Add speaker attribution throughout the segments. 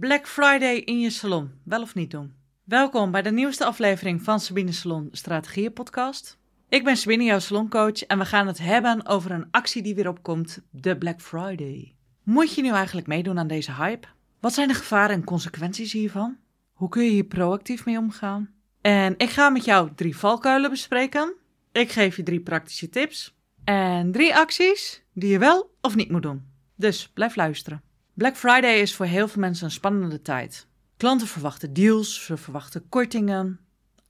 Speaker 1: Black Friday in je salon, wel of niet doen? Welkom bij de nieuwste aflevering van Sabine Salon Strategieën Podcast. Ik ben Sabine, jouw saloncoach, en we gaan het hebben over een actie die weer opkomt, de Black Friday. Moet je nu eigenlijk meedoen aan deze hype? Wat zijn de gevaren en consequenties hiervan? Hoe kun je hier proactief mee omgaan? En ik ga met jou drie valkuilen bespreken. Ik geef je drie praktische tips en drie acties die je wel of niet moet doen. Dus blijf luisteren. Black Friday is voor heel veel mensen een spannende tijd. Klanten verwachten deals, ze verwachten kortingen,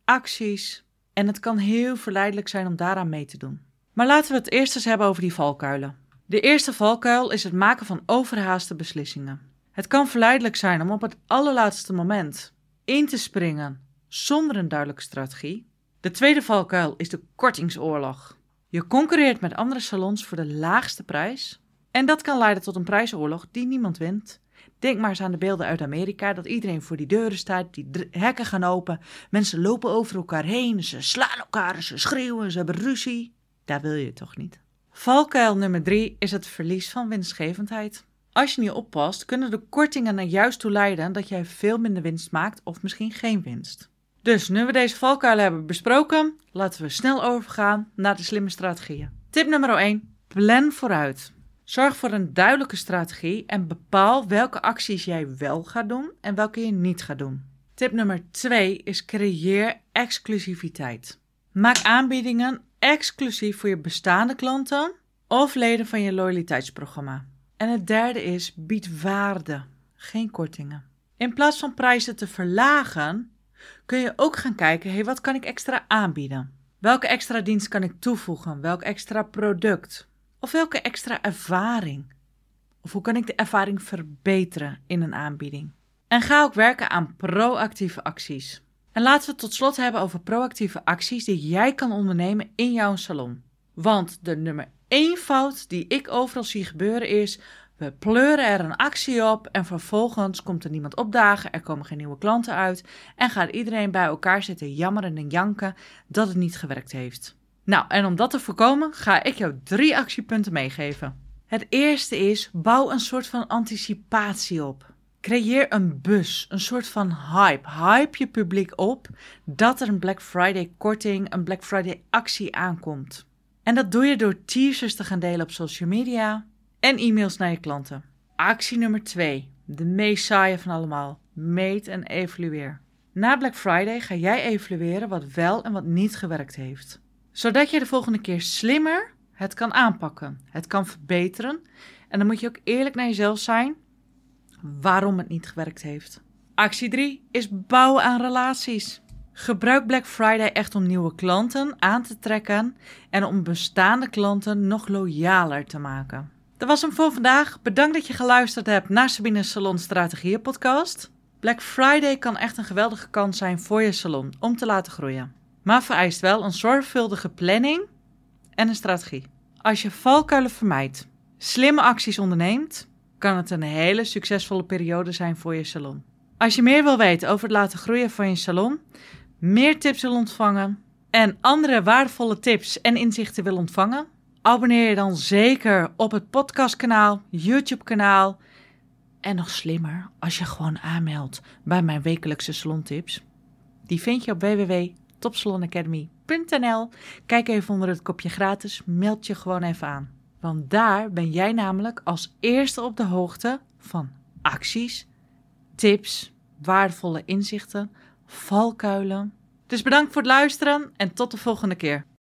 Speaker 1: acties. En het kan heel verleidelijk zijn om daaraan mee te doen. Maar laten we het eerst eens hebben over die valkuilen. De eerste valkuil is het maken van overhaaste beslissingen. Het kan verleidelijk zijn om op het allerlaatste moment in te springen zonder een duidelijke strategie. De tweede valkuil is de kortingsoorlog. Je concurreert met andere salons voor de laagste prijs. En dat kan leiden tot een prijsoorlog die niemand wint. Denk maar eens aan de beelden uit Amerika, dat iedereen voor die deuren staat, die hekken gaan open, mensen lopen over elkaar heen, ze slaan elkaar, ze schreeuwen, ze hebben ruzie. Daar wil je toch niet? Valkuil nummer drie is het verlies van winstgevendheid. Als je niet oppast, kunnen de kortingen er juist toe leiden dat jij veel minder winst maakt of misschien geen winst. Dus nu we deze valkuilen hebben besproken, laten we snel overgaan naar de slimme strategieën. Tip nummer 1. Plan vooruit. Zorg voor een duidelijke strategie en bepaal welke acties jij wel gaat doen en welke je niet gaat doen. Tip nummer 2 is creëer exclusiviteit. Maak aanbiedingen exclusief voor je bestaande klanten of leden van je loyaliteitsprogramma. En het derde is bied waarde, geen kortingen. In plaats van prijzen te verlagen, kun je ook gaan kijken, hey, wat kan ik extra aanbieden? Welke extra dienst kan ik toevoegen? Welk extra product? Of welke extra ervaring? Of hoe kan ik de ervaring verbeteren in een aanbieding? En ga ook werken aan proactieve acties. En laten we het tot slot hebben over proactieve acties die jij kan ondernemen in jouw salon. Want de nummer één fout die ik overal zie gebeuren is: we pleuren er een actie op en vervolgens komt er niemand opdagen, er komen geen nieuwe klanten uit en gaat iedereen bij elkaar zitten jammeren en janken dat het niet gewerkt heeft. Nou, en om dat te voorkomen ga ik jou drie actiepunten meegeven. Het eerste is: bouw een soort van anticipatie op. Creëer een bus, een soort van hype. Hype je publiek op dat er een Black Friday korting, een Black Friday actie aankomt. En dat doe je door teasers te gaan delen op social media en e-mails naar je klanten. Actie nummer 2, de meest saaie van allemaal. Meet en evalueer. Na Black Friday ga jij evalueren wat wel en wat niet gewerkt heeft zodat je de volgende keer slimmer het kan aanpakken, het kan verbeteren. En dan moet je ook eerlijk naar jezelf zijn waarom het niet gewerkt heeft. Actie 3 is bouwen aan relaties. Gebruik Black Friday echt om nieuwe klanten aan te trekken en om bestaande klanten nog loyaler te maken. Dat was hem voor vandaag. Bedankt dat je geluisterd hebt naar Sabine's Salon Strategieën podcast. Black Friday kan echt een geweldige kans zijn voor je salon om te laten groeien maar vereist wel een zorgvuldige planning en een strategie. Als je valkuilen vermijdt, slimme acties onderneemt, kan het een hele succesvolle periode zijn voor je salon. Als je meer wil weten over het laten groeien van je salon, meer tips wil ontvangen en andere waardevolle tips en inzichten wil ontvangen, abonneer je dan zeker op het podcastkanaal, YouTube-kanaal en nog slimmer als je gewoon aanmeldt bij mijn wekelijkse salontips. Die vind je op www topsalonacademy.nl. Kijk even onder het kopje gratis, meld je gewoon even aan. Want daar ben jij namelijk als eerste op de hoogte van acties, tips, waardevolle inzichten, valkuilen. Dus bedankt voor het luisteren en tot de volgende keer.